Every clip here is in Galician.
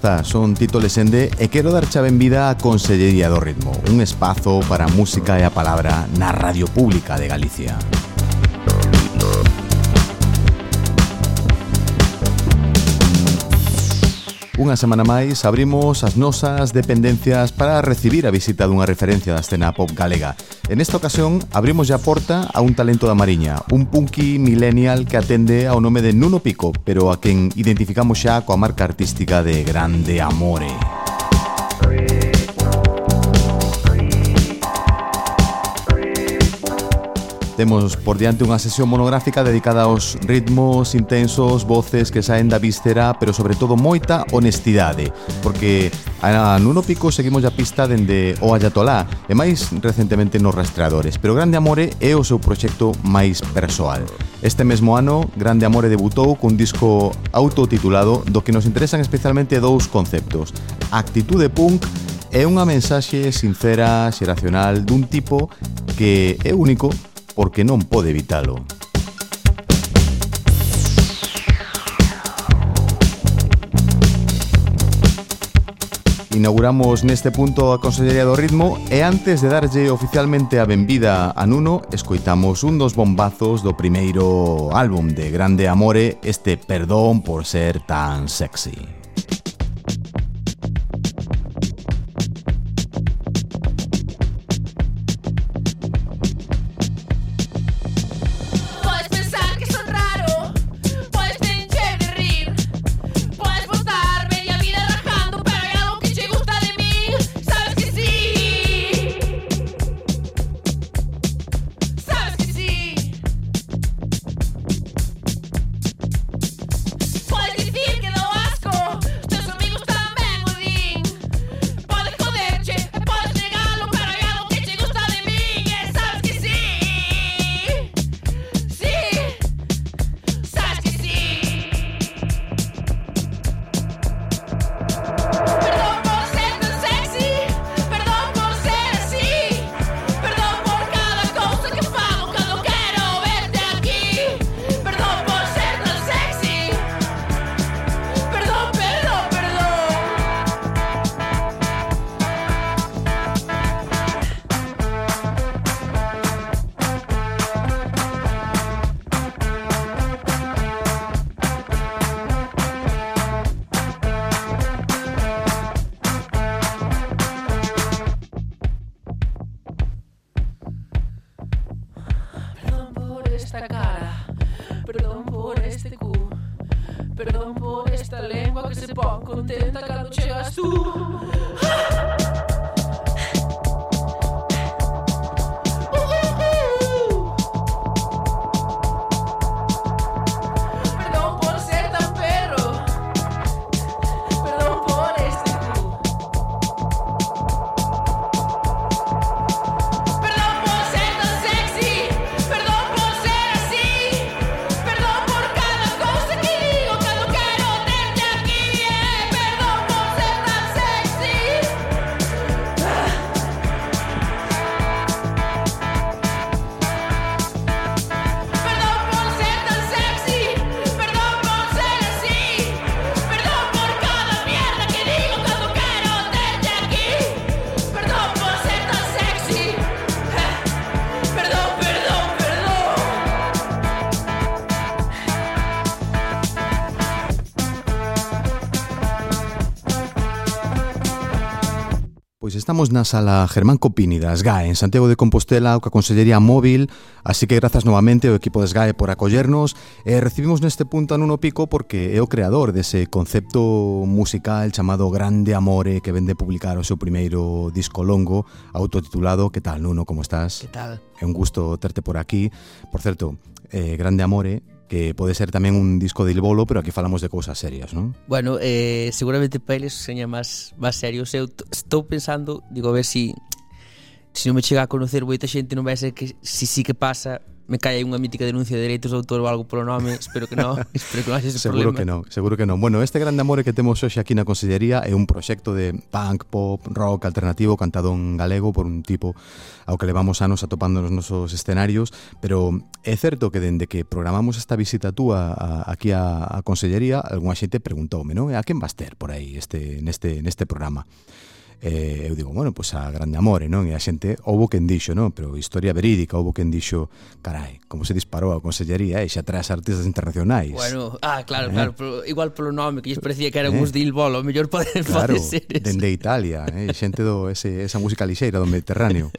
está, son Tito Lesende e quero dar xa benvida a Consellería do Ritmo, un espazo para a música e a palabra na Radio Pública de Galicia. Música Unha semana máis abrimos as nosas dependencias para recibir a visita dunha referencia da escena pop galega. En esta ocasión abrimos a porta a un talento da Mariña, un punky millennial que atende ao nome de Nuno Pico, pero a quen identificamos xa coa marca artística de Grande Amore. Temos por diante unha sesión monográfica dedicada aos ritmos intensos, voces que saen da víscera, pero sobre todo moita honestidade, porque a Nuno Pico seguimos a pista dende o Ayatolá e máis recentemente nos rastreadores, pero Grande Amore é o seu proxecto máis persoal. Este mesmo ano, Grande Amore debutou cun disco autotitulado do que nos interesan especialmente dous conceptos, actitude punk é unha mensaxe sincera, xeracional, dun tipo que é único porque non pode evitalo. Inauguramos neste punto a Consellería do Ritmo e antes de darlle oficialmente a benvida a Nuno, escoitamos un dos bombazos do primeiro álbum de Grande Amore, este Perdón por ser tan sexy. estamos na sala Germán Copini da SGAE en Santiago de Compostela, o que a Consellería Móvil, así que grazas novamente ao equipo de SGAE por acollernos. E recibimos neste punto a Nuno Pico porque é o creador dese concepto musical chamado Grande Amore que vende publicar o seu primeiro disco longo autotitulado. Que tal, Nuno, como estás? Que tal? É un gusto terte por aquí. Por certo, eh, Grande Amore que pode ser tamén un disco de bolo, pero aquí falamos de cousas serias, non? Bueno, eh, seguramente para eles seña máis, máis serios. Eu estou pensando, digo, a ver si se non me chega a conocer moita xente non vai ser que si si que pasa me cae unha mítica denuncia de dereitos de autor ou algo polo nome, espero que non, espero que non haxe ese seguro problema. que non, seguro que non. Bueno, este grande amor que temos hoxe aquí na Consellería é un proxecto de punk, pop, rock alternativo cantado en galego por un tipo ao que levamos anos atopando nos nosos escenarios, pero é certo que dende que programamos esta visita túa aquí a, a Consellería, algunha xente preguntoume, non? A quen vas ter por aí este, neste, neste programa? eh, eu digo, bueno, pois pues a grande amore, non? E a xente, houbo quen dixo, non? Pero historia verídica, houbo quen dixo, carai, como se disparou a consellería e xa traes artistas internacionais. Bueno, ah, claro, eh? claro, pero igual polo nome, que lles parecía que era eh? uns Dilbol, o mellor pode, claro, pode ser ese. dende Italia, eh? xente do ese, esa música lixeira do Mediterráneo.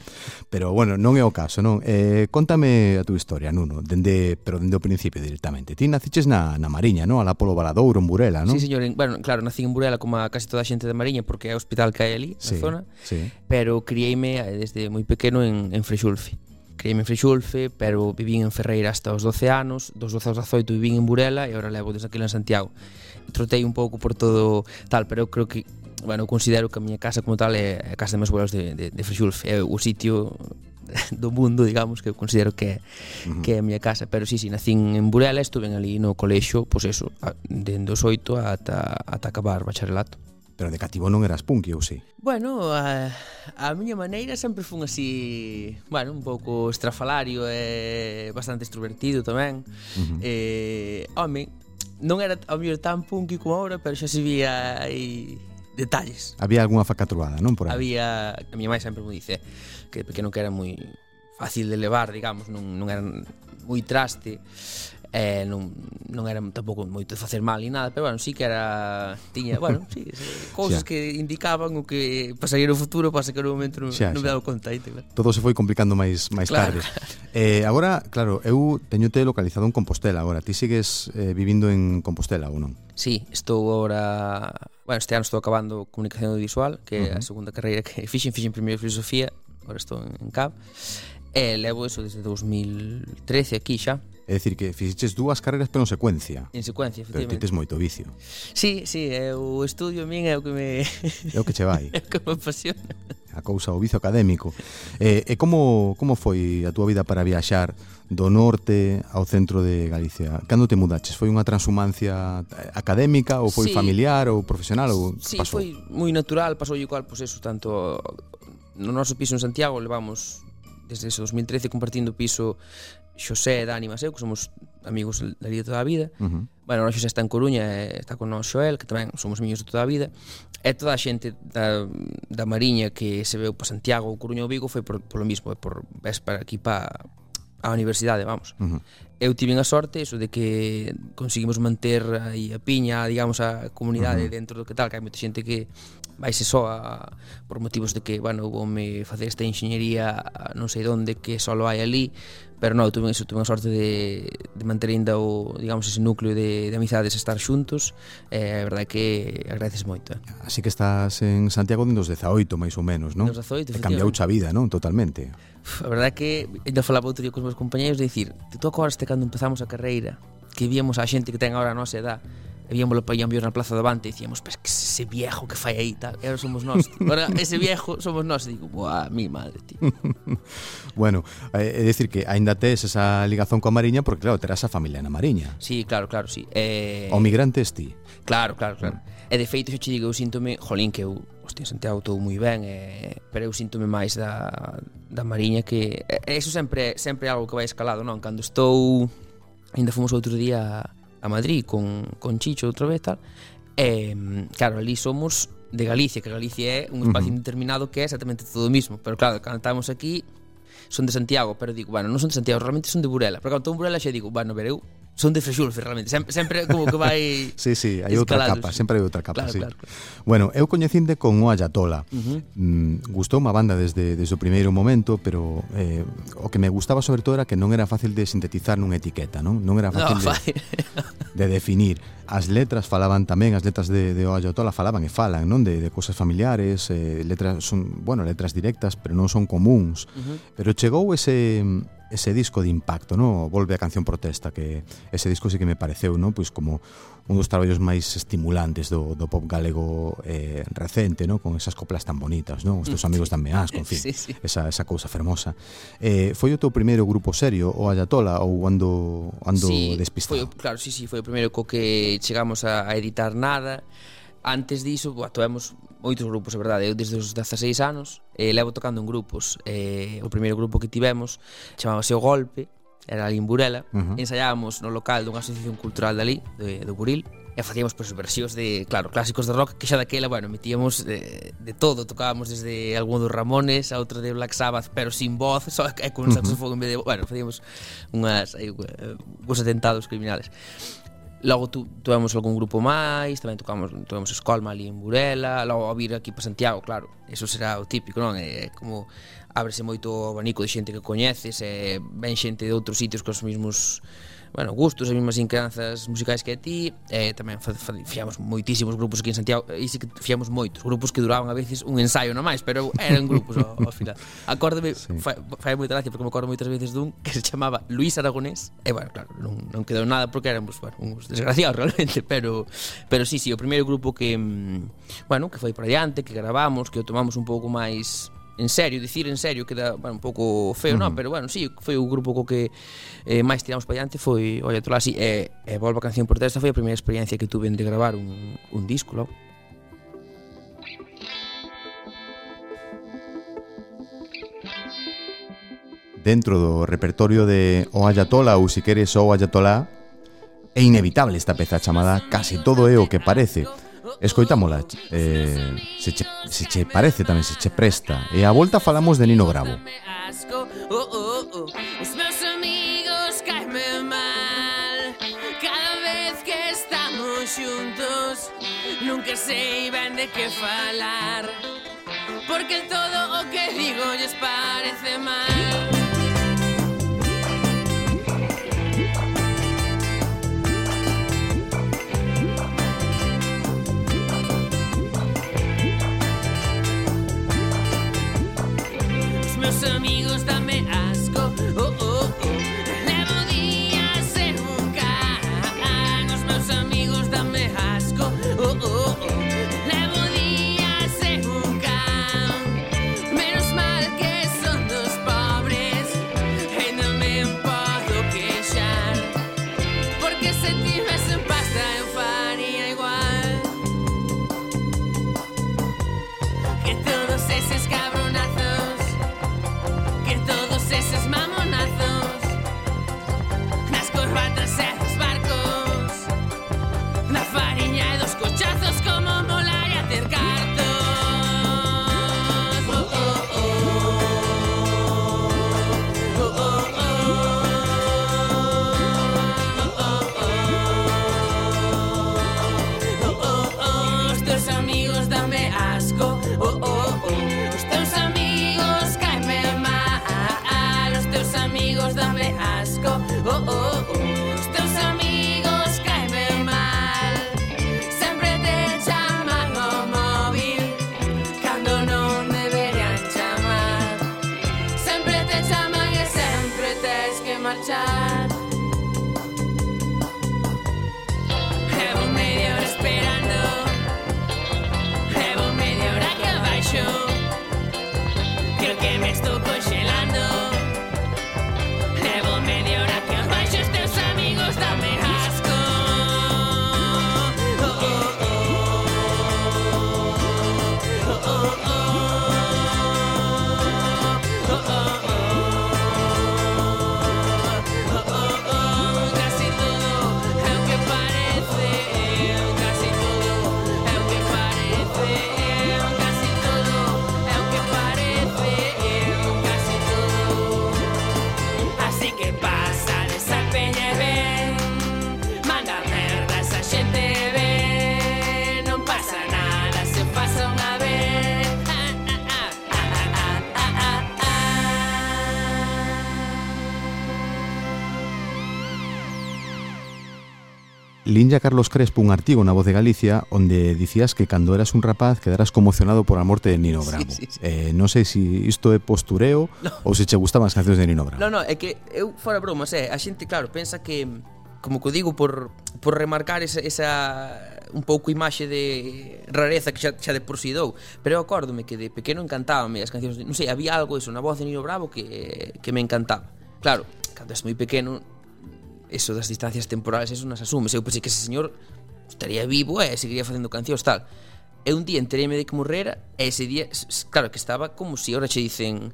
pero bueno, non é o caso, non? Eh, contame a túa historia, Nuno, dende, pero dende o principio directamente. Ti naciches na, na Mariña, non? A la Polo Valadouro, en Burela, non? Sí, señor, en, bueno, claro, nací en Burela como a casi toda a xente da Mariña, porque é o hospital que hai ali, Sí, na zona, sí. pero criei-me eh, desde moi pequeno en, en Freixulfe. Criei-me en Freixulfe, pero vivín en Ferreira hasta os 12 anos, dos 12 aos 18 vivín en Burela e agora levo desde aquilo en Santiago. Trotei un pouco por todo tal, pero eu creo que bueno, considero que a miña casa como tal é a casa de meus abuelos de, de, de Freixulfe, é o sitio do mundo, digamos, que eu considero que é, uh -huh. que é a miña casa, pero sí, sí, nacín en Burela, estuve ali no colexo, pois pues eso, dende os oito ata, ata acabar bacharelato. Pero de cativo non eras punk, eu sei. Bueno, a, a miña maneira sempre fun así, bueno, un pouco estrafalario e bastante extrovertido tamén. Uh -huh. Eh, home, non era ao mellor tan punky como agora, pero xa se vía aí detalles. Había algunha facatruada, non por aí? Había, a miña mãe sempre me dice que de pequeno que era moi fácil de levar, digamos, non, non era moi traste eh, non, non era tampouco moito de facer mal ni nada, pero bueno, sí que era tiña, bueno, sí, cousas que indicaban o que pasaría no futuro, pasa que no momento non, xa, non me dado conta, ite, claro. Todo se foi complicando máis máis claro, tarde. Eh, agora, claro, eu teñote localizado en Compostela agora. Ti sigues eh, vivindo en Compostela ou non? Sí, estou agora Bueno, este ano estou acabando Comunicación Audiovisual Que é uh -huh. a segunda carreira que fixen Fixen primeiro Filosofía Agora estou en, en CAP E levo eso desde 2013 aquí xa É dicir que fixeches dúas carreras pero en secuencia. En secuencia, efectivamente. Pero tites moito vicio. Sí, sí, é o estudio min é o que me É o que che vai. É o que me apasiona. A cousa o vicio académico. E, e como como foi a túa vida para viaxar do norte ao centro de Galicia? Cando te mudaches? Foi unha transhumancia académica ou foi sí. familiar ou profesional ou sí, pasou? foi moi natural, pasou igual, pois pues eso, tanto no noso piso en Santiago levamos desde ese 2013 compartindo piso Xosé e Dani Maseu, que somos amigos de toda a vida. Uh -huh. Bueno, ahora Xosé está en Coruña e está con nós Xoel, que tamén somos amigos de toda a vida. E toda a xente da, da Mariña que se veu para Santiago, Coruña ou Vigo foi por, por lo mismo, por, ves para aquí para a universidade, vamos. Uh -huh eu tive a sorte eso de que conseguimos manter aí a piña, digamos, a comunidade uh -huh. dentro do que tal, que hai moita xente que vaise só a, por motivos de que, bueno, voume facer esta enxeñería non sei onde que só hai ali, pero non, tuve eso, tuve a sorte de, de manter ainda o, digamos, ese núcleo de, de amizades estar xuntos, e eh, a verdade que agradeces moito. Eh. Así que estás en Santiago dende os 18, máis ou menos, non? Dos 18, e cambiou a vida, non? Totalmente. A verdade que, ainda falaba outro día cos meus compañeros, de dicir, tú acordaste cando empezamos a carreira, que víamos a xente que ten agora a nosa edad, e víamos o payón na plaza do Avante e dicíamos, pues, que ese viejo que fai aí tal, e agora somos nós. Tío. Agora ese viejo somos nós, e digo, "Buah, mi madre, tío." bueno, eh, é dicir que aínda tes esa ligazón coa Mariña porque claro, terás a familia na Mariña. Sí, claro, claro, sí. Eh O migrante ti. Claro, claro, claro. Mm. E de feito, xa che digo, eu síntome, jolín, que eu, hostia, Santiago todo moi ben, e, pero eu síntome máis da, da Mariña que... E, eso sempre sempre é algo que vai escalado, non? Cando estou... Ainda fomos outro día a Madrid con, con Chicho outra vez tal e claro, ali somos de Galicia, que Galicia é un espacio uh -huh. indeterminado que é exactamente todo o mismo, pero claro, cando estamos aquí son de Santiago, pero digo, bueno, non son de Santiago, realmente son de Burela, pero cando estou en Burela xa digo, bueno, ver, eu son de Frexulfe realmente, sempre, sempre como que vai Sí, sí, hai outra capa, sempre hai outra capa, claro, sí. Claro, claro. Bueno, eu coñecinde con o Ayatola. Uh -huh. mm, gustou má banda desde desde o primeiro momento, pero eh, o que me gustaba sobre todo era que non era fácil de sintetizar nunha etiqueta, non? Non era fácil no, de, fai. de definir. As letras falaban tamén, as letras de, de o Ayatola falaban e falan, non? De, de cosas familiares, eh, letras son, bueno, letras directas, pero non son comuns. Uh -huh. Pero chegou ese ese disco de impacto, ¿no? Volve a canción protesta, que ese disco sí que me pareceu, ¿no? Pois como un dos traballos máis estimulantes do, do pop galego eh, recente, ¿no? Con esas coplas tan bonitas, ¿no? Os teus amigos sí. tan meás, con fin, sí, sí. esa, esa cousa fermosa. Eh, foi o teu primeiro grupo serio, o Ayatola, ou ando, ando sí, despistado? Foi, claro, sí, sí, foi o primeiro co que chegamos a, a editar nada, antes diso, boa, toemos moitos grupos, é verdade, eu desde os 16 anos eh, levo tocando en grupos eh, o primeiro grupo que tivemos chamábase O Golpe, era ali en Burela uh -huh. ensaiábamos no local dunha asociación cultural dali, de, do Buril e facíamos pois, versións de, claro, clásicos de rock que xa daquela, bueno, metíamos de, eh, de todo tocábamos desde algún dos Ramones a outro de Black Sabbath, pero sin voz só e con saxofón uh -huh. en vez de, bueno, facíamos unhas, aí, uh, uns atentados criminales Logo tu, tuvemos algún grupo máis, tamén tocamos, tuvemos Escolma ali en Burela, logo a vir aquí para Santiago, claro, eso será o típico, non? É como ábrese moito o abanico de xente que coñeces, e ven xente de outros sitios cos mesmos bueno, gustos, as mesmas inquedanzas musicais que a ti, eh, tamén fiamos moitísimos grupos aquí en Santiago, e si que fiamos moitos, grupos que duraban a veces un ensaio non máis, pero eran grupos ao, ao final. Acórdame, sí. fai, fai moita gracia, porque me acordo moitas veces dun que se chamaba Luis Aragonés, e bueno, claro, non, non quedou nada porque éramos, bueno, uns desgraciados realmente, pero pero sí, sí, o primeiro grupo que, mm, bueno, que foi para adiante, que gravamos, que o tomamos un pouco máis en serio, dicir en serio queda bueno, un pouco feo, uh -huh. non? Pero bueno, sí, foi o grupo co que eh, máis tiramos para diante foi o Ayatollah eh, así, eh, e, e volvo a canción por testa, foi a primeira experiencia que tuve de gravar un, un disco, logo. Dentro do repertorio de O Ayatola ou se queres O Ayatolá, É inevitable esta peza chamada Casi todo é o que parece Escoitámola, eh, se, che, se che parece tamén, se che presta. E a volta falamos de Nino Bravo. Asco, oh, oh, oh. Os meus amigos caime mal Cada vez que estamos xuntos Nunca sei ben de que falar Porque todo o que digo lles parece mal meus amigos Linja Carlos Crespo un artigo na Voz de Galicia onde dicías que cando eras un rapaz quedaras conmocionado por a morte de Nino Bravo. Sí, sí, sí. Eh, non sei se si isto é postureo no. ou se che gustaban as cancións de Nino Bravo. Non, non, é que eu fora bromas, é, a xente claro, pensa que como que digo por por remarcar esa, esa un pouco imaxe de rareza que xa, xa de por si dou, pero eu acórdome que de pequeno encantábame as cancións, de, non sei, había algo eso na voz de Nino Bravo que que me encantaba. Claro, cando és moi pequeno eso das distancias temporales, eso nas asumes. Eu pensei que ese señor estaría vivo e seguiría facendo cancións tal. E un día enteréme de que morrera e ese día, claro, que estaba como si ahora che dicen,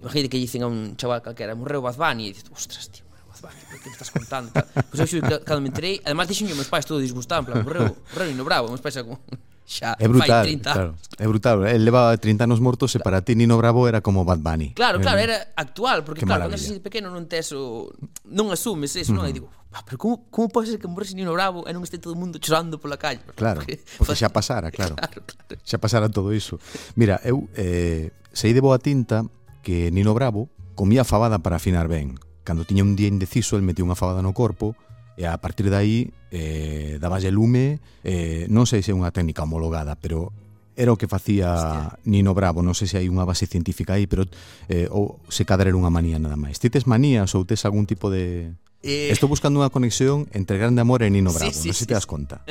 imagínate que dicen a un chaval calquera, morreu Bad Bunny, e dices, ostras, tío, morreu Bad Bunny, que me estás contando? Pois pues eu xo, cando me enterei, además dixen meus pais todo disgustado, en plan, morreu, morreu no bravo, meus pais como xa é brutal, fai 30 claro, É brutal, el leva 30 anos mortos e para ti Nino Bravo era como Bad Bunny. Claro, claro, era actual, porque que claro, maravilla. cando pequeno non tes o non asumes eso, uh -huh. non? E digo, ah, pero como, como pode ser que morrese Nino Bravo e non este todo o mundo chorando pola calle? Claro, porque, porque xa pasara, claro. claro, claro. Xa pasara todo iso. Mira, eu eh, sei de boa tinta que Nino Bravo comía fabada para afinar ben. Cando tiña un día indeciso, el metía unha fabada no corpo e a partir de aí eh, daballe lume, eh, non sei se é unha técnica homologada, pero era o que facía Hostia. Nino Bravo, non sei se hai unha base científica aí, pero eh, ou se cadra era unha manía nada máis. Ti tes manías ou tes algún tipo de... Eh... Estou buscando unha conexión entre Grande Amor e Nino Bravo, sí, sí, non sei sí, se te das conta.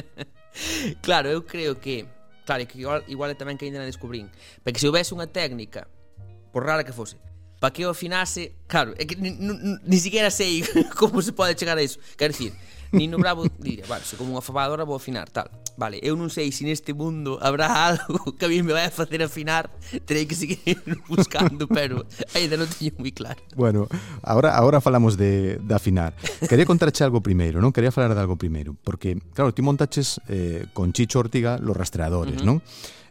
claro, eu creo que... Claro, que igual, igual tamén que ainda non descubrín. Porque se houvese unha técnica, por rara que fose, para que o afinase, claro, é que ni siquiera sei como se pode chegar a iso. Quer dicir, Nino Bravo diría, vale, se como unha fabadora vou afinar, tal. Vale, eu non sei se neste mundo habrá algo que a mí me vai a facer afinar, terei que seguir buscando, pero ainda non teño moi claro. Bueno, ahora ahora falamos de, de afinar. Quería contarche algo primeiro, non? Quería falar de algo primeiro, porque, claro, ti montaches eh, con Chicho Ortiga los rastreadores, uh -huh. non?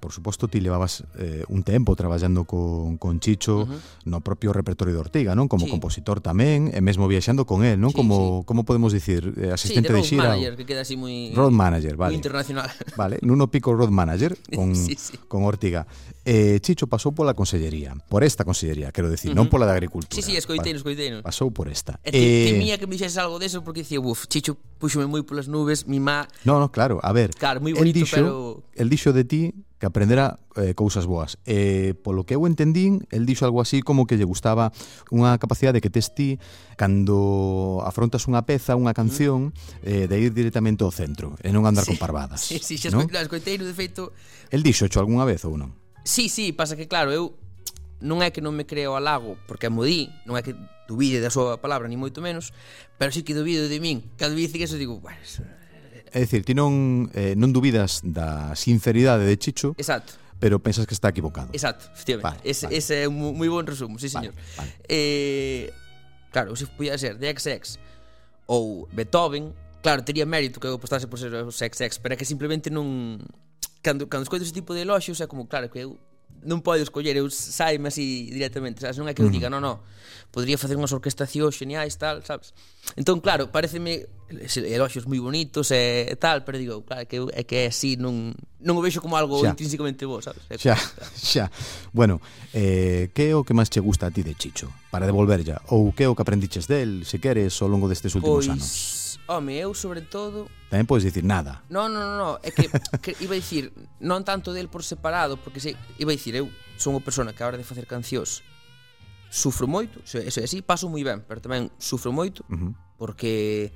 por suposto ti levabas eh, un tempo traballando con, con Chicho uh -huh. no propio repertorio de Ortega, non? Como sí. compositor tamén, e mesmo viaxando con él, non? Sí, como sí. como podemos dicir, eh, asistente sí, de, de xira. Manager, que queda así moi Road manager, vale. Internacional. Vale, Nuno Pico road manager con sí, sí. con Ortega. Eh, Chicho pasou pola consellería, por esta consellería, quero decir, uh -huh. non pola de agricultura. Sí, sí, escoitei, vale. escoitei. Pasou por esta. E te, eh, temía que me dixeses algo deso porque dicía, "Buf, Chicho puxome moi polas nubes, mi má". No, no, claro, a ver. Claro, moi bonito, dixo, pero el dixo de ti que aprendera eh, cousas boas. E polo que eu entendín, el dixo algo así como que lle gustaba unha capacidade que tes ti cando afrontas unha peza, unha canción, eh, de ir directamente ao centro e non andar sí, con parvadas. Sí, sí, xa no? escoitei, de feito... El dixo xo algunha vez ou non? Sí, sí, pasa que claro, eu non é que non me creo alago, porque mo di, non é que dubide da súa palabra, ni moito menos, pero sí que dubido de min. Cando me dicen eso, digo, bueno, É dicir, ti non, eh, non dubidas da sinceridade de Chicho. Exacto pero pensas que está equivocado. Exacto, efectivamente. Vale, ese, vale. ese é un moi bon resumo, sí, señor. Vale, vale. Eh, claro, se podía ser de XX ou Beethoven, claro, tería mérito que eu apostase por ser os XX, pero é que simplemente non... Cando, cando escoito ese tipo de elogios é como, claro, que eu non podo escoller, eu saime así directamente, sabes? Non é que eu diga, non, non, podría facer unhas orquestacións xeniais, tal, sabes? Entón, claro, pareceme eloxios moi bonitos e, tal, pero digo, claro, que é que é así, non, non o vexo como algo xa. intrínsecamente bo, sabes? É xa, xa. Bueno, eh, que é o que máis che gusta a ti de Chicho? Para devolver ya. Ou que é o que aprendiches del, se queres, ao longo destes últimos pois, anos? Home, eu sobre todo... Tamén podes dicir nada. Non, non, non, é que, que iba a dicir, non tanto del por separado, porque se, iba a dicir, eu son unha persona que a hora de facer cancións sufro moito, eso é así, paso moi ben, pero tamén sufro moito, uh -huh. porque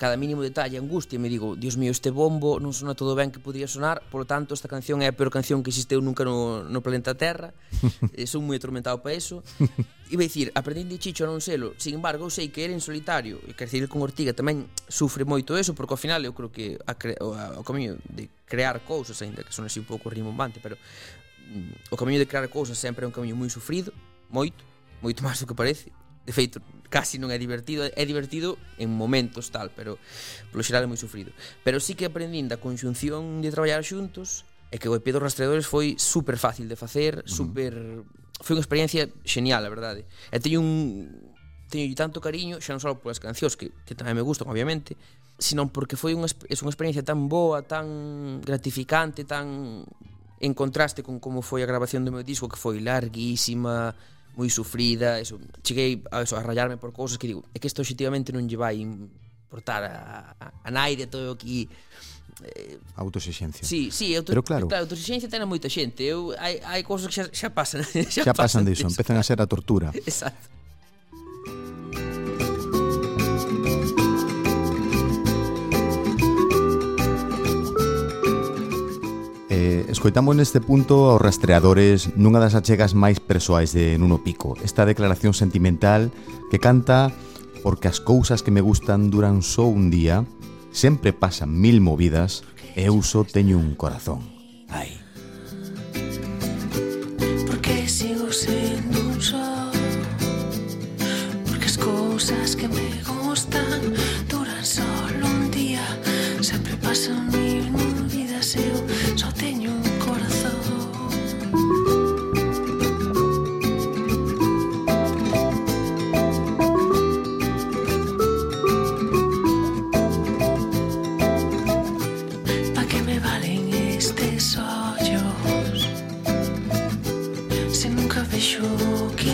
cada mínimo detalle angustia, me digo, dios mío, este bombo non sona todo ben que podría sonar, polo tanto esta canción é a peor canción que existeu nunca no, no planeta Terra, e eh, son moi atormentado para eso, e vai dicir, aprendente Chicho non selo, sin embargo, eu sei que ele en solitario, e quer dicir, con Ortiga tamén sufre moito eso, porque ao final eu creo que a cre o, o camiño de crear cousas, aínda que son así un pouco rimbombante, pero mm, o camiño de crear cousas sempre é un camiño moi sufrido, moito, moito máis do que parece, De feito, casi non é divertido, é divertido en momentos tal, pero polo xeral é moi sufrido. Pero sí que aprendín da conxunción de traballar xuntos e que o EP dos rastreadores foi super fácil de facer, super foi unha experiencia genial, a verdade. E teño un teño tanto cariño, xa non só polas cancións que, que tamén me gustan, obviamente, senón porque foi unha, é unha experiencia tan boa, tan gratificante, tan en contraste con como foi a grabación do meu disco que foi larguísima, moi sufrida, eso, cheguei a, eso, a rayarme por cousas que digo, é que isto objetivamente non lle vai importar a, a, a naide todo aquí eh, autosexencia. Sí, sí, auto, Pero claro, claro autosexencia ten moita xente. Eu hai hai cousas que xa, xa pasan, xa, xa pasan, pasan diso, empezan a ser a tortura. Exacto. Eh, escoitamos neste punto aos rastreadores nunha das achegas máis persoais de Nuno Pico. Esta declaración sentimental que canta porque as cousas que me gustan duran só un día, sempre pasan mil movidas e eu só teño un corazón. Ai.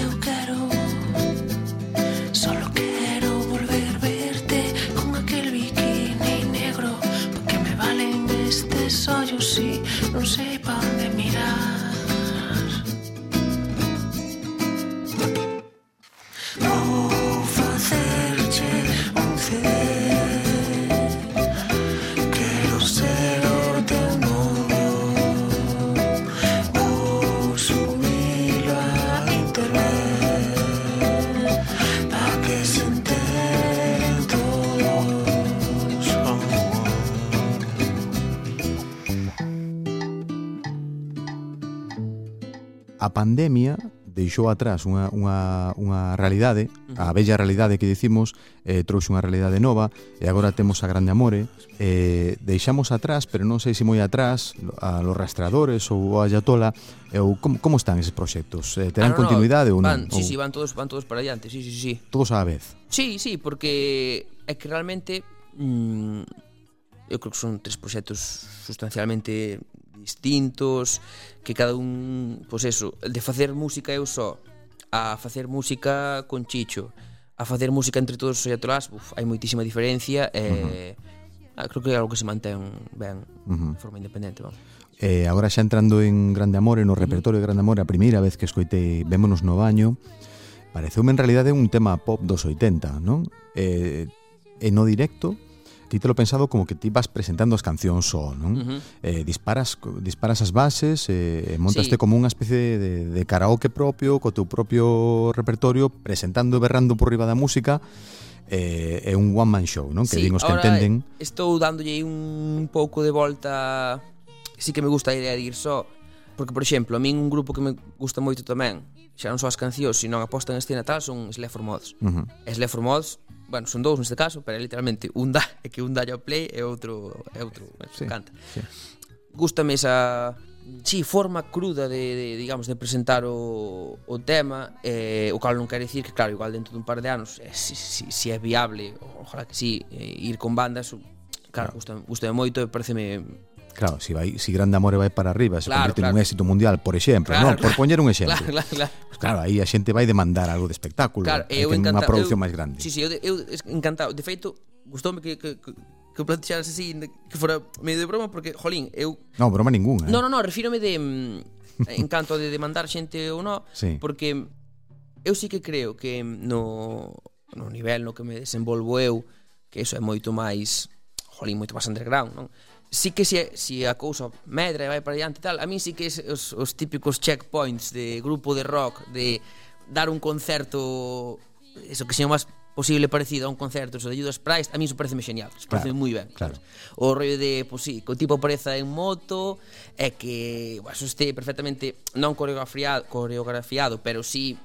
Eu quero pandemia ah. deixou atrás unha, unha, unha realidade, a bella realidade que dicimos, eh, trouxe unha realidade nova, e agora temos a Grande Amore, eh, deixamos atrás, pero non sei se moi atrás, a los rastradores ou a Ayatola, eh, ou como, como están eses proxectos? Eh, terán ah, no, continuidade no, ou non? Van, sí, ou... sí, van todos, van todos para adiante, sí, sí, sí. Todos á vez? Sí, sí, porque é que realmente... Mm, eu creo que son tres proxectos sustancialmente distintos, que cada un, pois eso, de facer música eu só, a facer música con Chicho, a facer música entre todos os atrás, uf, hai moitísima diferencia e uh ah, -huh. creo que é algo que se mantén ben uh -huh. de forma independente, vamos. Eh, agora xa entrando en Grande Amor, no repertorio de Grande Amor, a primeira vez que escoitei Vémonos no baño, pareceume en realidade un tema pop dos 80, non? Eh, e no directo ti telo pensado como que ti vas presentando as cancións só, non? Uh -huh. eh, disparas disparas as bases, eh, montaste sí. como unha especie de, de karaoke propio, co teu propio repertorio, presentando e berrando por riba da música, eh, é un one man show, non? Que sí, din os que entenden. Estou dándolle un pouco de volta, sí que me gusta a idea de ir só, Porque, por exemplo, a min un grupo que me gusta moito tamén, xa non só as cancións, sino a posta en escena tal, son Slefor Mods. Uh -huh. Slefor Mods, bueno, son dous neste caso, pero é literalmente un dá, é que un dá ao play e outro é outro sí, canta. Sí. Gústame esa sí, forma cruda de, de digamos de presentar o, o tema, eh, o cal non quer dicir que claro, igual dentro dun par de anos, eh, si, si, si é viable, ojalá que si, sí, eh, ir con bandas, claro, claro. gustame, gustame moito e pareceme Claro, si vai, si Grande Amore vai para arriba, se claro, convierte claro. nun éxito mundial, por exemplo, claro, non, claro. por poñer un exemplo. Claro, claro, claro. Pues claro, aí a xente vai demandar algo de espectáculo, claro, eu encanta, unha produción máis grande. Sí, sí, eu, eu encantado. De feito, gustoume que, que, que que plantearas así que fora medio de broma porque jolín, eu Non, broma ningunha. Eh? Non, non, non, refírome de mm, en canto de demandar xente ou non, sí. porque eu sí que creo que no no nivel no que me desenvolvo eu, que eso é moito máis jolín, moito máis underground, non? sí que se, si a cousa medra e vai para diante tal, a mí sí que es, os, os típicos checkpoints de grupo de rock, de dar un concerto, eso que se máis posible parecido a un concerto eso de Judas Priest, a mí iso pareceme xenial, iso pareceme claro, moi ben. Claro. O rollo de, pois pues, sí, que o tipo apareza en moto, é que, bueno, eso este perfectamente non coreografiado, coreografiado pero sí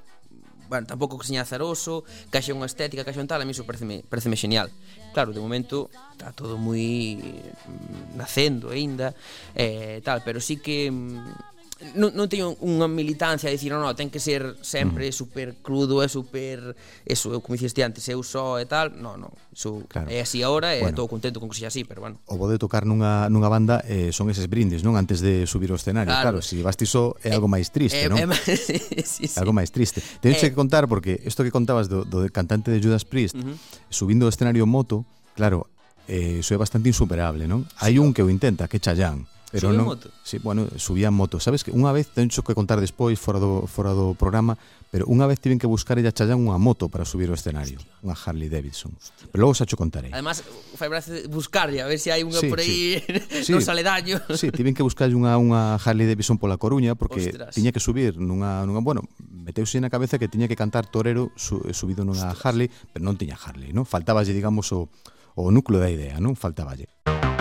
bueno, tampouco que seña azaroso, que haxa unha estética, que haxa un tal, a mí iso pareceme, pareceme genial. Claro, de momento está todo moi mm, nacendo aínda, eh, tal, pero sí que mm, non, non teño unha militancia de dicir, non, non, ten que ser sempre mm. super crudo e super eso, eu como diciste antes, eu só e tal, non, non, eso claro. é así agora e bueno, estou contento con que sexa así, pero bueno. O bo de tocar nunha, nunha banda eh, son eses brindes, non? Antes de subir ao escenario, claro, claro se si vas ti só é algo máis triste, eh, non? Eh, sí, sí. Algo máis triste. teño eh, que contar porque isto que contabas do, do cantante de Judas Priest, uh -huh. subindo ao escenario moto, claro, eh, iso é bastante insuperable, non? Hai un que o intenta, que é Chayanne Pero subía non, moto? Sí, bueno, subía moto. Sabes que unha vez, tencho que contar despois fora do, fora do programa, pero unha vez tiven que buscar ella Chayán unha moto para subir o escenario, Hostia. unha Harley Davidson. Hostia. Pero logo xa cho contarei. Además, fai brazo buscarlle, a ver se si hai unha sí, por aí sí. no sí. sale daño. Sí, tiven que buscar unha, unha Harley Davidson pola Coruña porque Ostras. tiña que subir nunha, nunha bueno, meteuse na cabeza que tiña que cantar torero su, eh, subido nunha Harley, pero non tiña Harley, non? Faltaballe, digamos, o, o núcleo da idea, non? Faltaballe. Música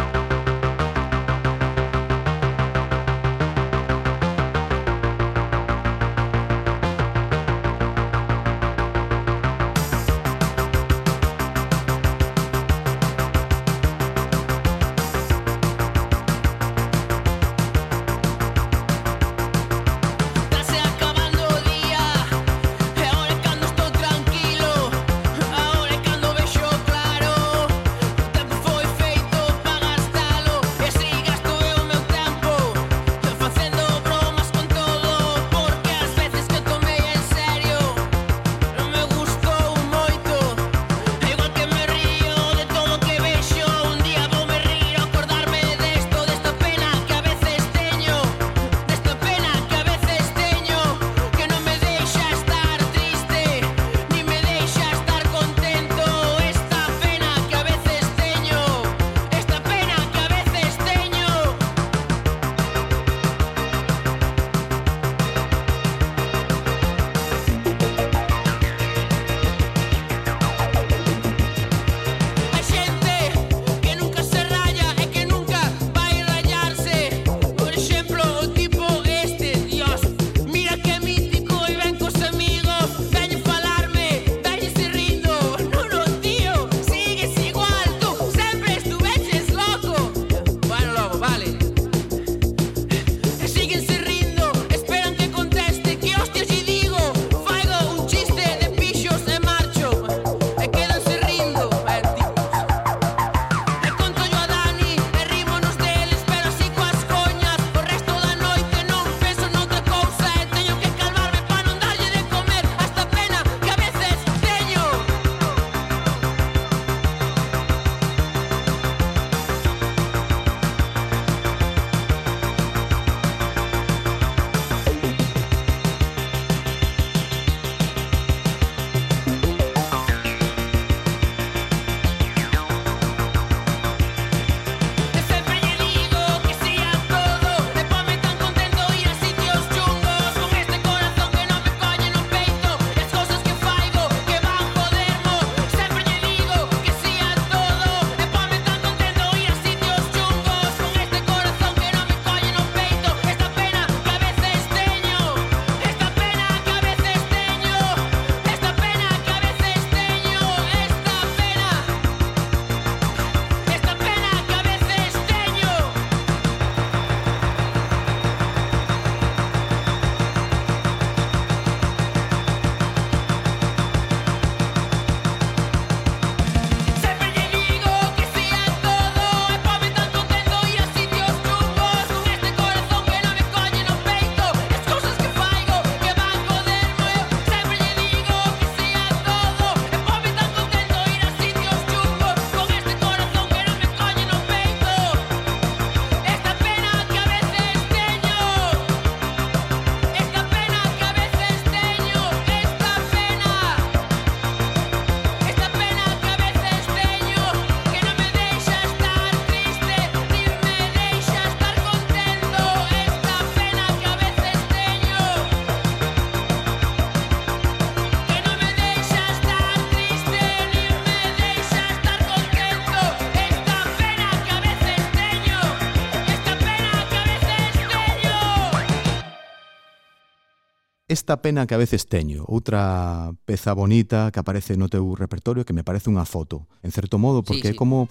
esta pena que a veces teño. Outra peza bonita que aparece no teu repertorio que me parece unha foto, en certo modo, porque sí, sí. é como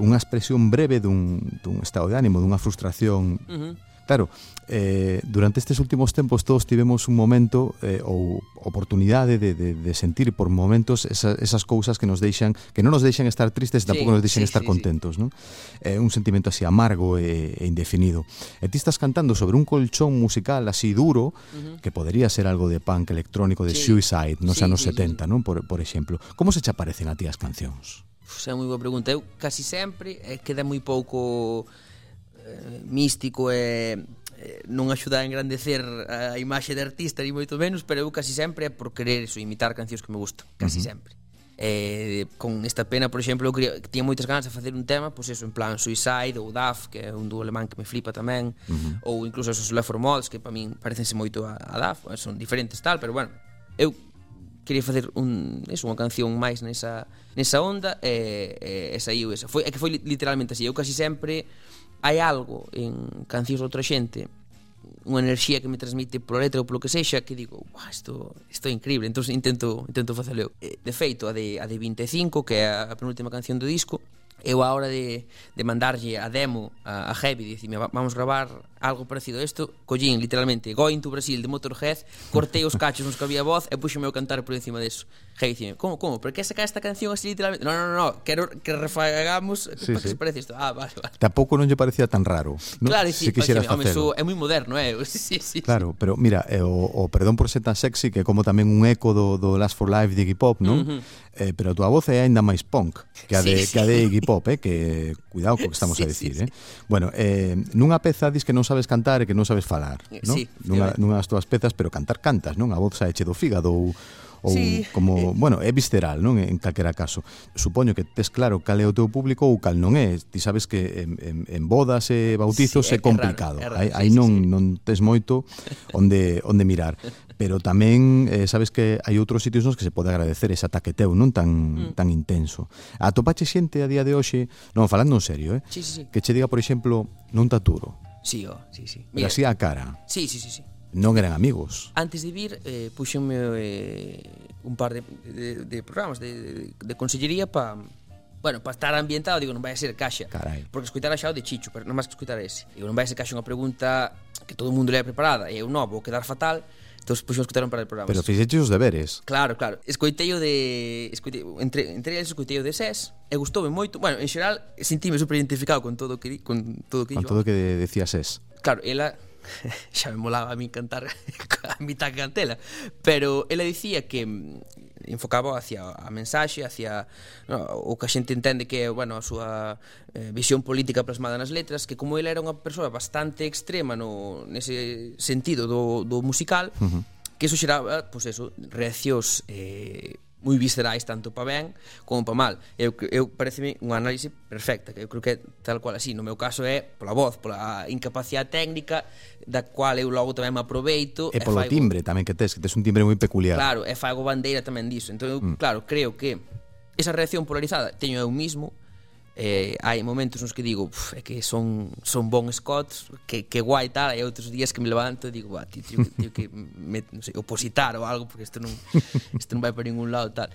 unha expresión breve dun, dun estado de ánimo, dunha frustración uh -huh. Claro, eh, durante estes últimos tempos todos tivemos un momento eh, ou oportunidade de, de, de sentir por momentos esa, esas cousas que nos deixan que non nos deixan estar tristes sí, tampouco nos deixan sí, estar sí, contentos sí. Non? Eh, un sentimento así amargo e, e indefinido e ti estás cantando sobre un colchón musical así duro uh -huh. que podría ser algo de punk electrónico de sí. Suicide nos sí, anos sí, 70 sí. non por, por exemplo como se che aparecen a ti as cancións? Uf, é moi boa pregunta eu casi sempre é queda moi pouco místico e non axuda a engrandecer a imaxe de artista ni moito menos, pero eu casi sempre é por querer eso, imitar cancións que me gustan, casi uh -huh. sempre. Eh, con esta pena, por exemplo, eu quería, tiña moitas ganas de facer un tema, pois pues eso, en plan Suicide ou DAF, que é un dúo alemán que me flipa tamén, uh -huh. ou incluso esos Left for Mods, que para min parecense moito a, a DAF, eh, son diferentes tal, pero bueno, eu quería facer un, eso, unha canción máis nesa, nesa onda e, e, e saiu esa. Foi, é que foi literalmente así. Eu casi sempre hai algo en cancións de outra xente unha enerxía que me transmite pola letra ou polo que sexa que digo, "Buah, isto, isto é increíble." Entón intento intento facelo. Eh, de feito, a de a de 25, que é a penúltima canción do disco, eu a hora de, de mandarlle a demo a, a Heavy, dicime, vamos gravar algo parecido a isto, collín literalmente Going to Brasil de Motorhead, cortei os cachos nos que había voz e puxome a cantar por encima deso. E dicime, como, como, por que sacar esta canción así literalmente? No, no, no, quero que refagamos sí, para sí. que se parece isto. Ah, vale, vale. Tampouco non lle parecía tan raro. No? Claro, sí, si quixeras facelo. So, é moi moderno, eh? Sí, sí, sí, claro, sí. pero mira, eh, o, o Perdón por ser tan sexy que como tamén un eco do, do Last for Life de Iggy Pop, non? Uh -huh. eh, pero a tua voz é aínda máis punk que a de, sí, sí. que a de Iggy Pop, eh? Que, cuidado co que estamos sí, a dicir, sí, eh? Bueno, eh, nunha peza dis que non sabes sabes cantar e que non sabes falar, eh, non? Sí, nunha, nunha das túas pezas, pero cantar cantas, non? A voz saeche do fígado ou ou sí. como, eh. bueno, é visceral, non? En calquera caso. Supoño que tes claro cal é o teu público ou cal non é. Ti sabes que en, en, en bodas e bautizos sí, é, é complicado. Raro, é raro, aí, sí, aí non sí. non tes moito onde onde mirar. Pero tamén eh, sabes que hai outros sitios nos que se pode agradecer ese ataque teu, non tan mm. tan intenso. Atopache xente a día de hoxe, non falando en serio, eh, sí, sí. que che diga, por exemplo, non taturo. Sí, oh, sí, sí. pero así a cara. Sí, sí, sí, sí. Non eran amigos. Antes de vir, eh, puxenme eh, un par de, de, de programas de, de, de consellería para bueno, para estar ambientado, digo, non vai a ser caixa. Carai. Porque escoitara xa o de Chicho, pero non máis que escoitar ese. Digo, non vai a ser caixa unha pregunta que todo o mundo lea preparada, e eu non, vou quedar fatal, Entón, puxo escutaron para el programa. Pero fixeche os deberes. Claro, claro. Escoitei o de... Escoitei, entre, entre eles escoiteio de SES e gustoume moito. Bueno, en xeral, sentime super identificado con todo que, con todo que Con todo que de, decía SES. Claro, ela xa me molaba a mí cantar a mitad cantela, pero ela dicía que enfocaba hacia a mensaxe, hacia no, o que a xente entende que é, bueno, a súa eh, visión política plasmada nas letras, que como ela era unha persoa bastante extrema no nese sentido do do musical, uh -huh. que eso xeraba, pois pues eso, reaccións eh moi viscerais tanto para ben como para mal. Eu, eu pareceme unha análise perfecta, que eu creo que é tal cual así. No meu caso é pola voz, pola incapacidade técnica, da cual eu logo tamén me aproveito. E, e polo faigo... timbre tamén que tes, que tes un timbre moi peculiar. Claro, e fago bandeira tamén diso. Entón, eu, mm. claro, creo que esa reacción polarizada teño eu mismo, eh, hai momentos nos que digo puf, é que son, son bon Scott que, que guai tal, e outros días que me levanto e digo, bah, tío, tío, tío que me, non sei, opositar ou algo porque isto non, isto non vai para ningún lado tal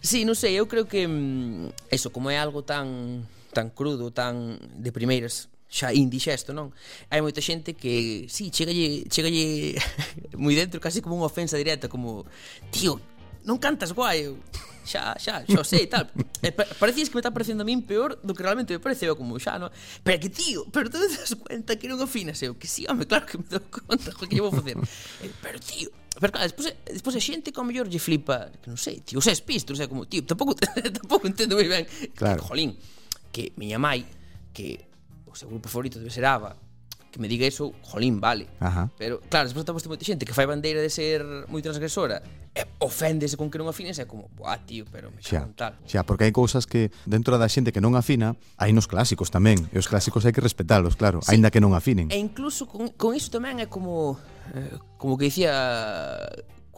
Sí, non sei, eu creo que mm, eso, como é algo tan tan crudo, tan de primeiras xa indigesto, non? Hai moita xente que, si, sí, chegalle, chegalle moi dentro casi como unha ofensa directa, como, tío, non cantas guai, eu xa, xa, xa sei tal. E pa parecías que me está parecendo a min peor do que realmente me pareceu como xa, no? Pero que tío, pero tú te das cuenta que non afinas eu, que si, sí, home, claro que me dou conta, jo, que lle vou facer. Eh, pero tío, Pero claro, despois, despois a xente como mellor lle flipa, que non sei, tío, xa espisto, xa como, tío, tampouco, tampouco entendo moi ben. Claro. Que, jolín, que miña mai, que o seu grupo favorito debe ser Ava, que me diga eso, jolín, vale. Ajá. Pero, claro, despois atopos moita xente que fai bandeira de ser moi transgresora e oféndese con que non afines e como, buah, tío, pero me xa, tal. Xa, porque hai cousas que dentro da xente que non afina, hai nos clásicos tamén, e os clásicos hai que respetalos, claro, sí. aínda que non afinen. E incluso con, con iso tamén é como eh, como que dicía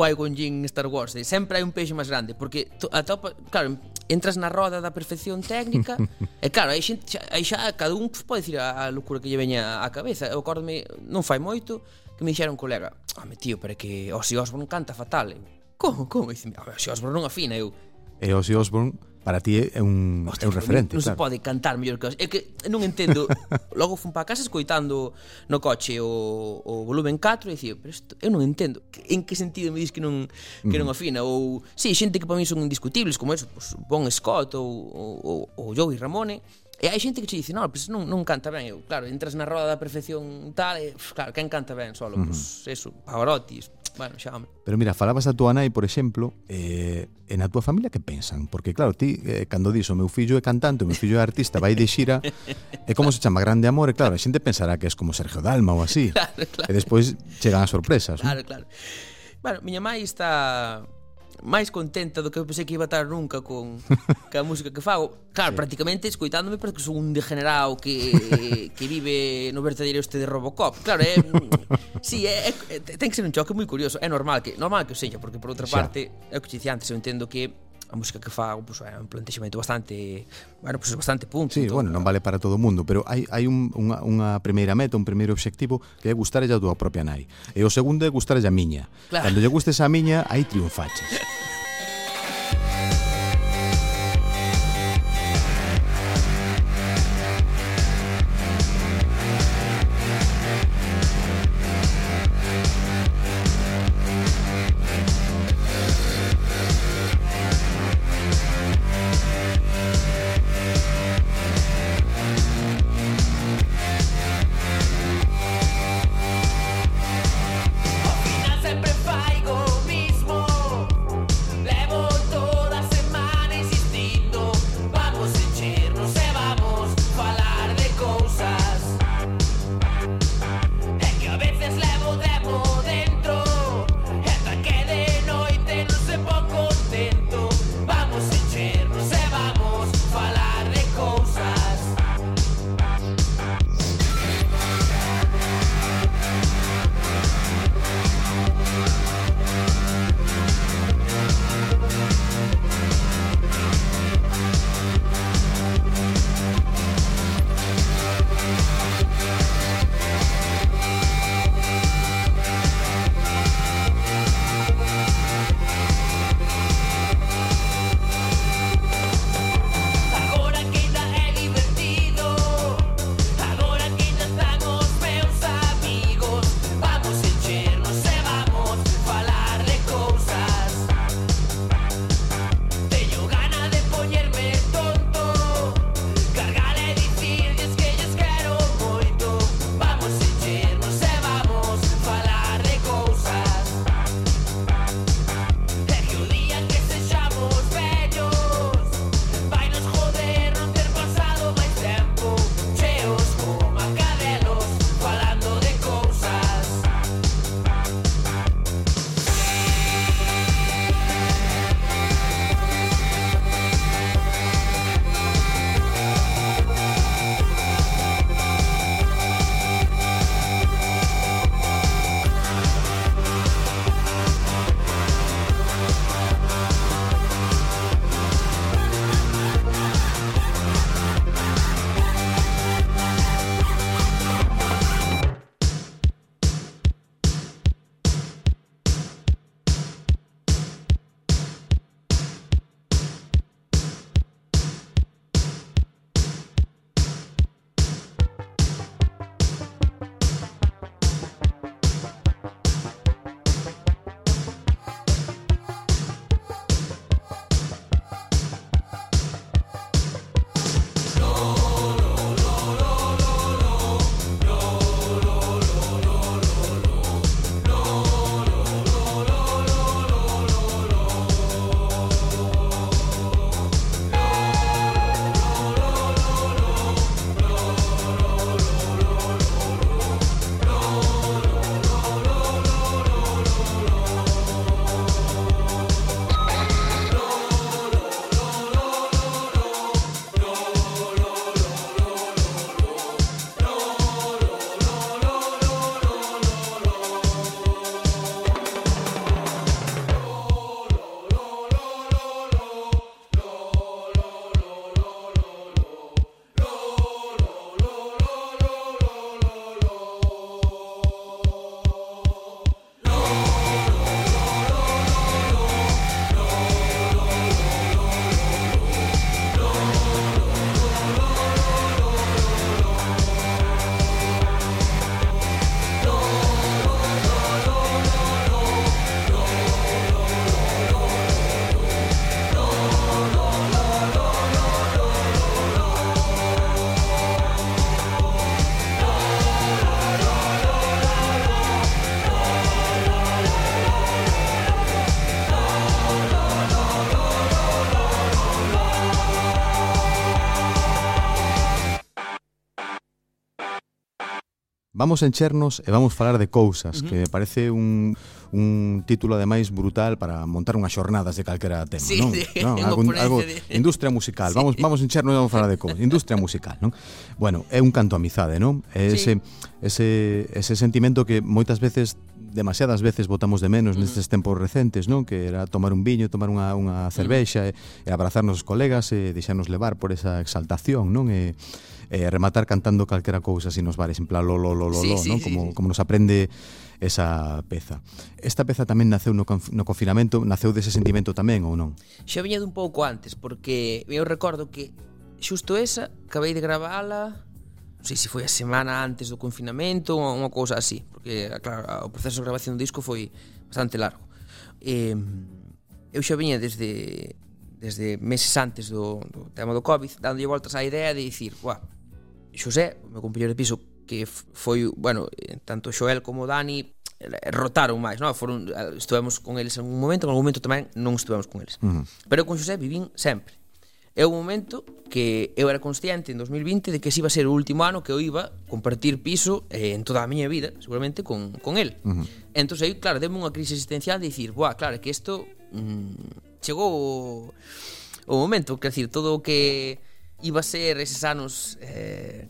Qui-Gon Jinn en Star Wars, de sempre hai un peixe máis grande, porque atopa, claro, entras na roda da perfección técnica, e claro, aí xa, aí xa cada un pues, pode dicir a, a locura que lle veña á cabeza. Eu acordome, non fai moito, que me dixeron un colega, home tío, pero que Ozzy Osbourne canta fatal. Eu, como, como? E dicime, Ozzy Osbourne non afina, eu. E Ozzy Osbourne para ti é un, Hostia, é un referente. Non, non claro. se pode cantar mellor que... É que non entendo. Logo fun para casa escoitando no coche o, o volumen 4 e dicía, pero isto, eu non entendo. En que sentido me dis que non, que non afina? Ou, sí, xente que para mí son indiscutibles, como eso, pues, Bon Scott ou, ou, ou Joey Ramone, E hai xente que te dice, non, pues non, non canta ben. Eu, claro, entras na roda da perfección tal, e, pues, claro, quen canta ben solo? Uh -huh. Pues, eso, Pavarotti, Bueno, xáame. Pero mira, falabas da túa nai, por exemplo, eh, e na túa familia que pensan? Porque claro, ti, eh, cando dis o meu fillo é cantante, o meu fillo é artista, vai de xira, e como se chama Grande Amor, e claro, a xente pensará que es como Sergio Dalma ou así. claro, claro. E despois chegan as sorpresas. Claro, ¿no? claro. Bueno, miña mãe está máis contenta do que eu pensei que iba a estar nunca con ca música que fago. Claro, sí. prácticamente escoitándome parece que sou un degenerado que que vive no verdadeiro este de Robocop. Claro, é mm, Sí, é, é, ten que ser un choque moi curioso, é normal que normal que o sexa, porque por outra parte, é o que te dicía antes, eu entendo que a música que fago pues, é un plantexamento bastante bueno, pues, bastante punto. Sí, bueno, non vale para todo o mundo, pero hai, hai un, unha, unha primeira meta, un primeiro obxectivo que é gustar a tua propia nai. E o segundo é gustar a miña. Claro. Cando lle gustes a miña, aí triunfaches. Vamos a enchernos e vamos falar de cousas, uh -huh. que me parece un, un título ademais brutal para montar unhas xornadas de calquera tema, sí, non? Sí, non? Algo, algo, de... industria musical, sí. vamos vamos enchernos e vamos falar de cousas, industria musical, non? Bueno, é un canto a amizade, non? É ese, sí. ese, ese sentimento que moitas veces demasiadas veces votamos de menos mm. nestes tempos recentes, non? Que era tomar un viño, tomar unha, unha mm. cervexa e, e abrazarnos os colegas e deixarnos levar por esa exaltación, non? E, e rematar cantando calquera cousa así nos bares, en plan lo, lo, lo, lo, sí, lo sí, non? Sí, como, sí. como nos aprende esa peza. Esta peza tamén naceu no, no confinamento, naceu dese sentimento tamén ou non? Xa viña dun pouco antes, porque eu recordo que xusto esa, acabei de gravala non sei se foi a semana antes do confinamento ou unha cousa así, porque claro, o proceso de grabación do disco foi bastante largo. E, eu xa viña desde desde meses antes do, do tema do Covid, dándolle voltas á idea de dicir, "Buah, Xosé, o meu compañero de piso que foi, bueno, eh, tanto Xoel como Dani eh, rotaron máis, non? Foron eh, estuvemos con eles en un momento, en algún momento tamén non estuvemos con eles. Uh -huh. Pero con Xosé vivín sempre É o momento que eu era consciente en 2020 de que ese iba a ser o último ano que eu iba compartir piso eh, en toda a miña vida, seguramente, con, con él. Uh -huh. Entón, aí, claro, deme unha crise existencial de dicir, buah, claro, que isto mm, chegou o, o momento, quer decir, todo o que iba a ser eses anos eh,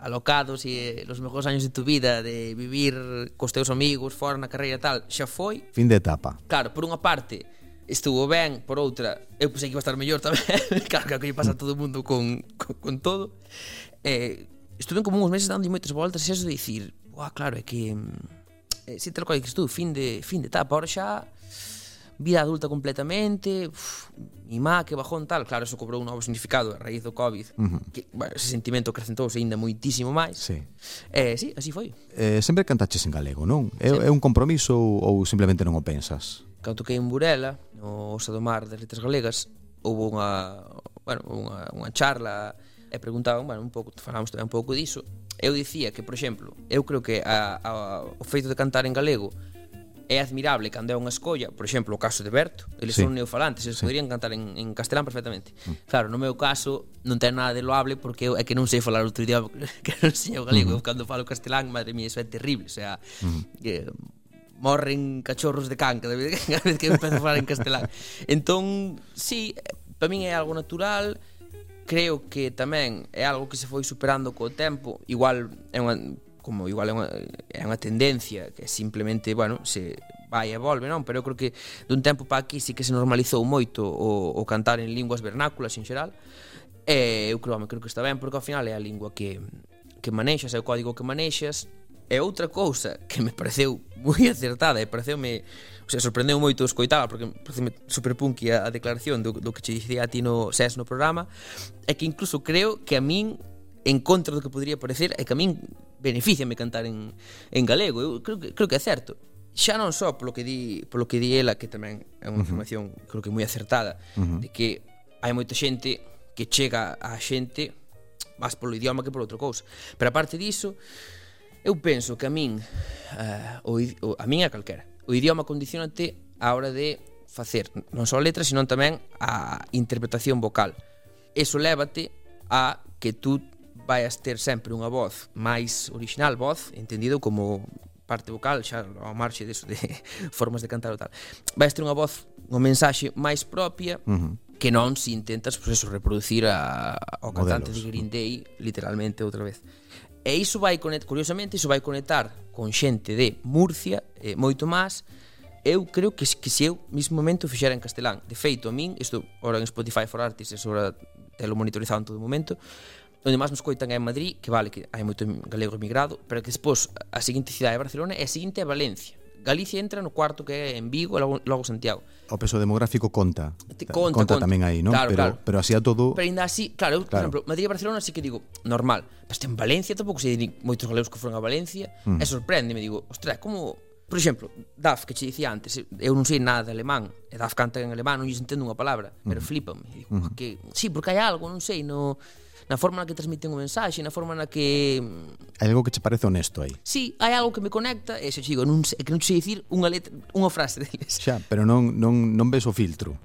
alocados e eh, os mellores anos de tu vida de vivir cos teus amigos, fora na carreira e tal, xa foi. Fin de etapa. Claro, por unha parte, estuvo ben, por outra, eu pensei que iba a estar mellor tamén, claro que que pasa a todo o mundo con, con, con todo. Eh, estuve como uns meses dando moitas voltas e eso de dicir, "Buah, claro, é que eh, si te cual que estuve fin de fin de etapa, ahora xa vida adulta completamente, uf, mi má que bajón tal, claro, eso cobrou un novo significado a raíz do Covid, uh -huh. que, bueno, ese sentimento acrecentouse aínda moitísimo máis. Sí. Eh, sí, así foi. Eh, sempre cantaches en galego, non? É, é un compromiso ou, ou simplemente non o pensas? Cando toquei en Burela, no Osa do Mar das Letras Galegas houve unha, bueno, unha, unha charla e preguntaban, bueno, un pouco, falamos tamén un pouco diso. Eu dicía que, por exemplo, eu creo que a, a, o feito de cantar en galego é admirable cando é unha escolla, por exemplo, o caso de Berto, eles sí. son neofalantes, eles sí. poderían cantar en, en castelán perfectamente. Mm. Claro, no meu caso non ten nada de loable porque eu é que non sei falar outro idioma que non sei o galego, mm. eu cando falo castelán, madre mía, iso é terrible, o sea, mm. eh, morren cachorros de can cada vez, cada vez que empezo a falar en castelán. Entón, sí, para min é algo natural, creo que tamén é algo que se foi superando co tempo, igual é unha como igual é unha, é unha tendencia que simplemente, bueno, se vai e volve, non? Pero eu creo que dun tempo para aquí sí que se normalizou moito o, o cantar en linguas vernáculas en xeral. E eu creo, home, creo que está ben porque ao final é a lingua que que manexas, é o código que manexas, E outra cousa que me pareceu moi acertada e pareceume, o sea, sorprendeu moito escoitaba porque pareceme super punky a, a declaración do, do que che dicía a ti no SES no programa, é que incluso creo que a min en contra do que podría parecer é que a min beneficiame cantar en, en galego. Eu creo que, creo que é certo. Xa non só polo que di, polo que di ela, que tamén é unha información uh -huh. creo que moi acertada, uh -huh. de que hai moita xente que chega á xente máis polo idioma que por outra cousa. Pero aparte diso, Eu penso que a min uh, o, o, a min a calquera. O idioma condicionante a hora de facer non só a letra, senón tamén a interpretación vocal. Eso lévate a que tú vaias ter sempre unha voz máis original, voz, entendido como parte vocal, xa ao marxe deso de formas de cantar ou tal. Vais ter unha voz, unha mensaxe máis propia, uh -huh que non se intentas, pues, eso, reproducir a, ao cantante Modelos. de Green Day, literalmente, outra vez. E iso vai conectar, curiosamente, iso vai conectar con xente de Murcia, eh, moito máis, eu creo que, que se eu mismo momento fixera en castelán. De feito, a min, isto ora en Spotify for Artists, eso ora telo monitorizado en todo momento, onde máis nos coitan é en Madrid, que vale que hai moito galego emigrado, pero que despois a seguinte cidade é Barcelona e a seguinte é Valencia. Galicia entra no cuarto que é en Vigo e logo, logo Santiago. O peso demográfico conta. Te, conta, conta, conta. tamén aí, non? Claro, pero, claro. pero así a todo... Pero ainda así, claro, eu, claro. por exemplo, Madrid e Barcelona sí que digo, normal. Pero en Valencia tampouco sei moitos galegos que foron a Valencia. Mm. E sorprende, me digo, ostras, como... Por exemplo, Daf, que che dicía antes, eu non sei nada de alemán, e Daf canta en alemán, non lles entendo unha palabra, pero mm. flipame. Digo, mm. que... Sí, porque hai algo, non sei, no na forma na que transmiten o mensaxe, na forma na que mm, Hai algo que che parece honesto aí. Sí, hai algo que me conecta, e se digo, non sei, que non sei dicir unha letra, unha frase deles. Xa, pero non non non ves o filtro.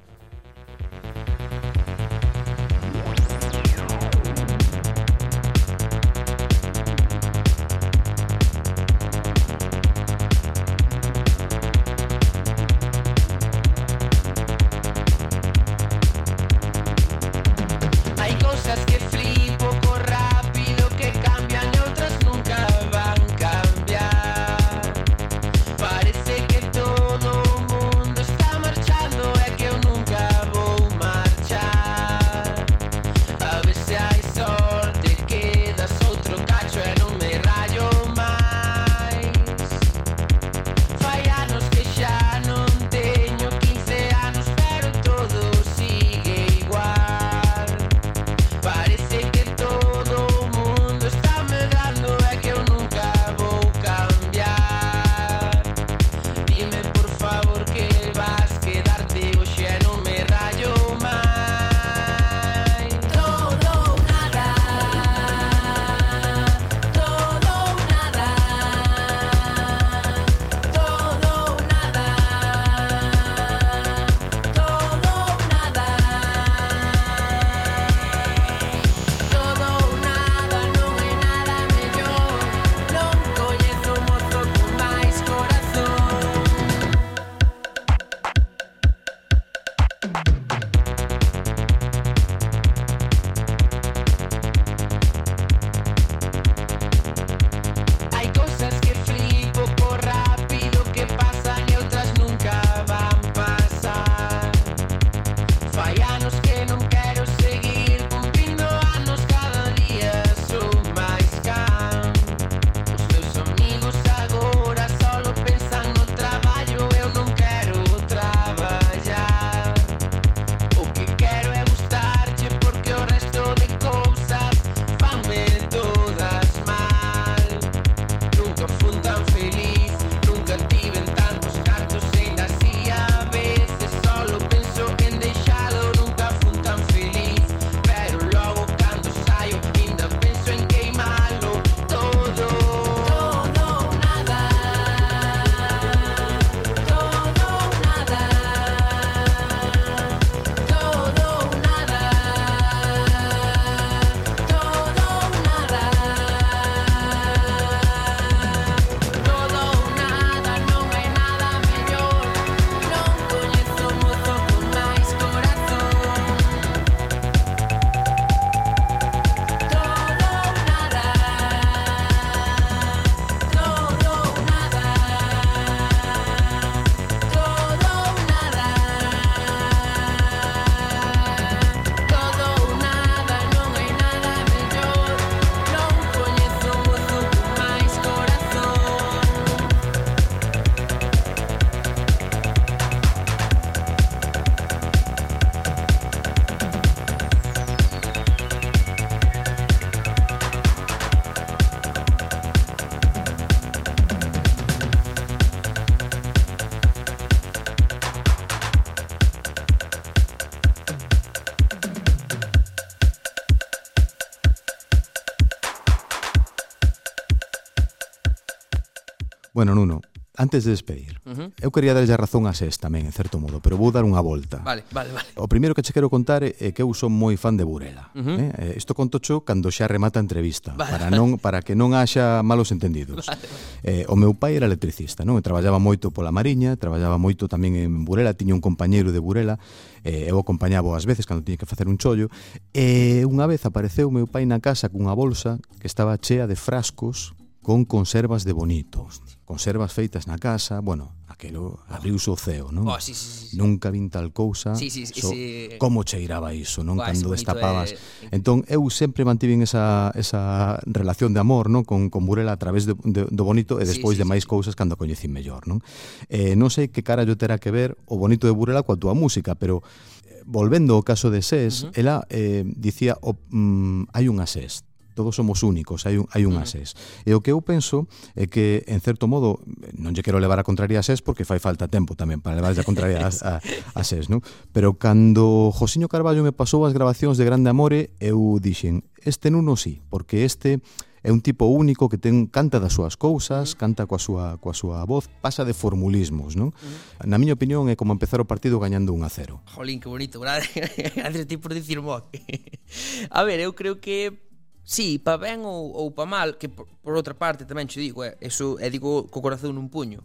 Bueno, Nuno, antes de despedir, uh -huh. eu quería darlle a razón a SES tamén, en certo modo, pero vou dar unha volta. Vale, vale, vale. O primeiro que che quero contar é que eu son moi fan de Burela. Uh eh? -huh. eh? Isto conto cho cando xa remata a entrevista, vale, para non para que non haxa malos entendidos. Vale. Eh, o meu pai era electricista, non? E traballaba moito pola Mariña, traballaba moito tamén en Burela, tiña un compañeiro de Burela, eh, eu acompañaba ás veces cando tiña que facer un chollo, e eh, unha vez apareceu meu pai na casa cunha bolsa que estaba chea de frascos con conservas de bonito. Hostia. Conservas feitas na casa, bueno, aquelo abriuse o ceo, non? Oh, sí, sí, sí. Nunca vin tal cousa. Sí, sí, so, ese... Como cheiraba iso, non? Buah, Cando destapabas. É... Entón, eu sempre mantiven esa, esa relación de amor, non? Con, con Burela a través de, de, do bonito e despois sí, sí, de máis sí. cousas cando a coñecín mellor, non? Eh, non sei que cara yo terá que ver o bonito de Burela coa túa música, pero eh, volvendo ao caso de SES, uh -huh. ela eh, dicía, oh, mm, hai unha SES, todos somos únicos, hai un, hai un mm. asés. E o que eu penso é que, en certo modo, non lle quero levar a contraria a SES porque fai falta tempo tamén para levar a contraria a, a, a SES, non? Pero cando Josiño Carballo me pasou as grabacións de Grande Amore, eu dixen, este nuno sí, porque este é un tipo único que ten canta das súas cousas, mm. canta coa súa coa súa voz, pasa de formulismos, non? Mm. Na miña opinión é como empezar o partido gañando 1 a 0. Jolín, que bonito, verdade? Gracias tipo de dicir mo. a ver, eu creo que Sí, pa ben ou, ou pa mal Que por, por outra parte tamén che digo eh, Eso é digo co corazón nun puño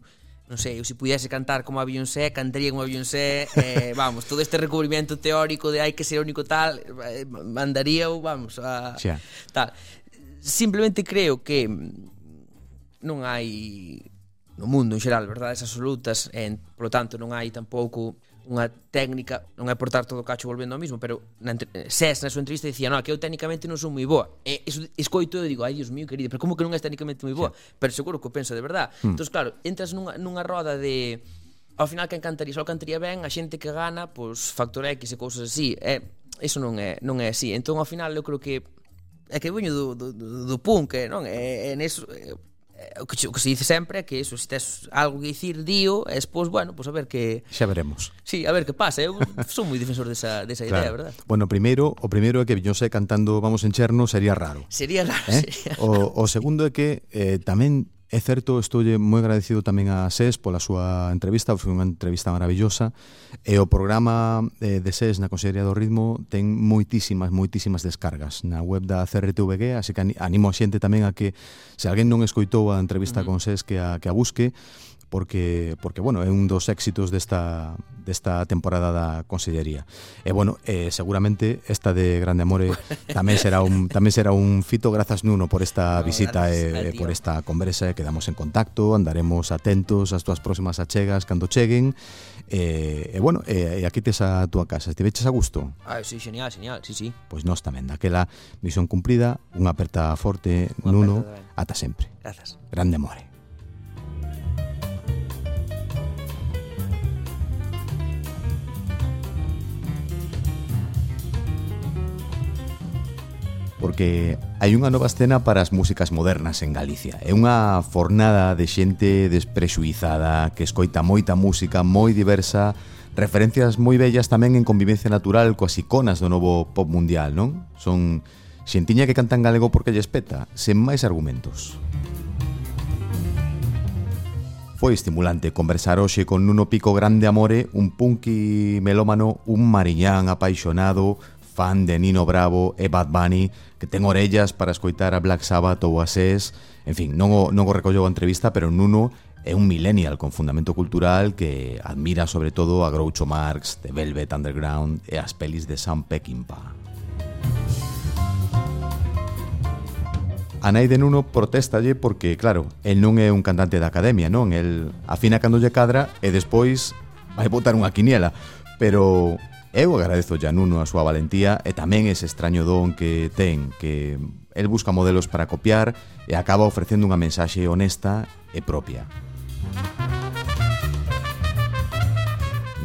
Non sei, eu se pudiese cantar como a Beyoncé Cantaría como a Beyoncé eh, Vamos, todo este recubrimento teórico De hai que ser único tal eh, Mandaría ou vamos a, Xa. Tal Simplemente creo que Non hai no mundo en xeral verdades absolutas e, polo tanto non hai tampouco unha técnica, non é por todo todo cacho volvendo ao mismo, pero na SES eh, na súa entrevista dicía, "No, que eu técnicamente non son moi boa". E iso escoito e digo, "Ai, Dios mío, querido, pero como que non és técnicamente moi boa?" Sí. Pero seguro que o pensa de verdade. Mm. Entón, claro, entras nunha nunha roda de ao final que encantaría, só cantaría ben a xente que gana, pois factor X e cousas así. É, eso non é non é así. Entón, ao final eu creo que é que veño do, do, do, do punk, non? É, é, neso, é, Eh, o que, o que se dice sempre é que eso, se tes algo que dicir, dío, e despois, bueno, pues a ver que... Xa veremos. Sí, a ver que pasa. Eu son moi defensor desa, desa idea, verdad? Bueno, primeiro, o primeiro é que Beyoncé cantando Vamos en Cherno sería raro. Sería raro, eh? sería raro. O, o segundo é que eh, tamén É certo, estou moi agradecido tamén a SES pola súa entrevista, foi unha entrevista maravillosa, e o programa eh, de SES na Consellería do Ritmo ten moitísimas, moitísimas descargas na web da CRTVG, así que animo a xente tamén a que, se alguén non escoitou a entrevista con SES, que a, que a busque, porque porque bueno, é un dos éxitos desta desta temporada da Consellería. E bueno, eh, seguramente esta de Grande Amore tamén será un tamén será un fito grazas Nuno por esta no, visita e eh, por esta conversa, quedamos en contacto, andaremos atentos ás túas próximas achegas cando cheguen. E, eh, eh, bueno, e eh, aquí tes a túa casa, estiveches a gusto? Ah, sí, genial, genial, sí, sí. Pois nós tamén, daquela misión cumprida, unha aperta forte, Nuno, ata sempre. Grazas. Grande amore. porque hai unha nova escena para as músicas modernas en Galicia. É unha fornada de xente desprexuizada que escoita moita música moi diversa, referencias moi bellas tamén en convivencia natural coas iconas do novo pop mundial, non? Son xentiña que cantan galego porque lle espeta, sen máis argumentos. Foi estimulante conversar hoxe con Nuno Pico Grande Amore, un punky melómano, un mariñán apaixonado, fan de Nino Bravo e Bad Bunny, que ten orellas para escoitar a Black Sabbath ou a SES, en fin, non o, non o recollo a entrevista, pero Nuno é un millennial con fundamento cultural que admira sobre todo a Groucho Marx, The Velvet Underground e as pelis de Sam Peckinpah. A nai de Nuno protéstalle porque, claro, el non é un cantante da academia, non? El afina cando lle cadra e despois vai botar unha quiniela. Pero Eu agradezo a Nuno a súa valentía e tamén ese extraño don que ten, que el busca modelos para copiar e acaba ofrecendo unha mensaxe honesta e propia.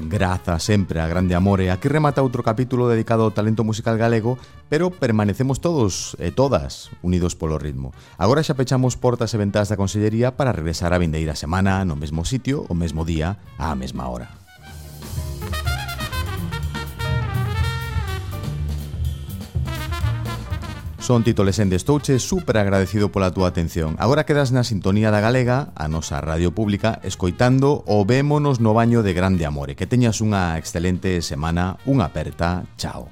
Graza sempre a grande amore, aquí remata outro capítulo dedicado ao talento musical galego, pero permanecemos todos e todas unidos polo ritmo. Agora xa pechamos portas e ventás da Consellería para regresar a vindeira semana no mesmo sitio, o mesmo día, á mesma hora. Son títulos en Destouche, super agradecido pola túa atención. Agora quedas na sintonía da Galega, a nosa radio pública, escoitando o vémonos no baño de grande amore. Que teñas unha excelente semana, unha aperta, chao.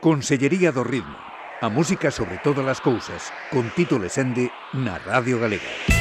Consellería do Ritmo, a música sobre todas as cousas, con Tito Lesende na Radio Galega.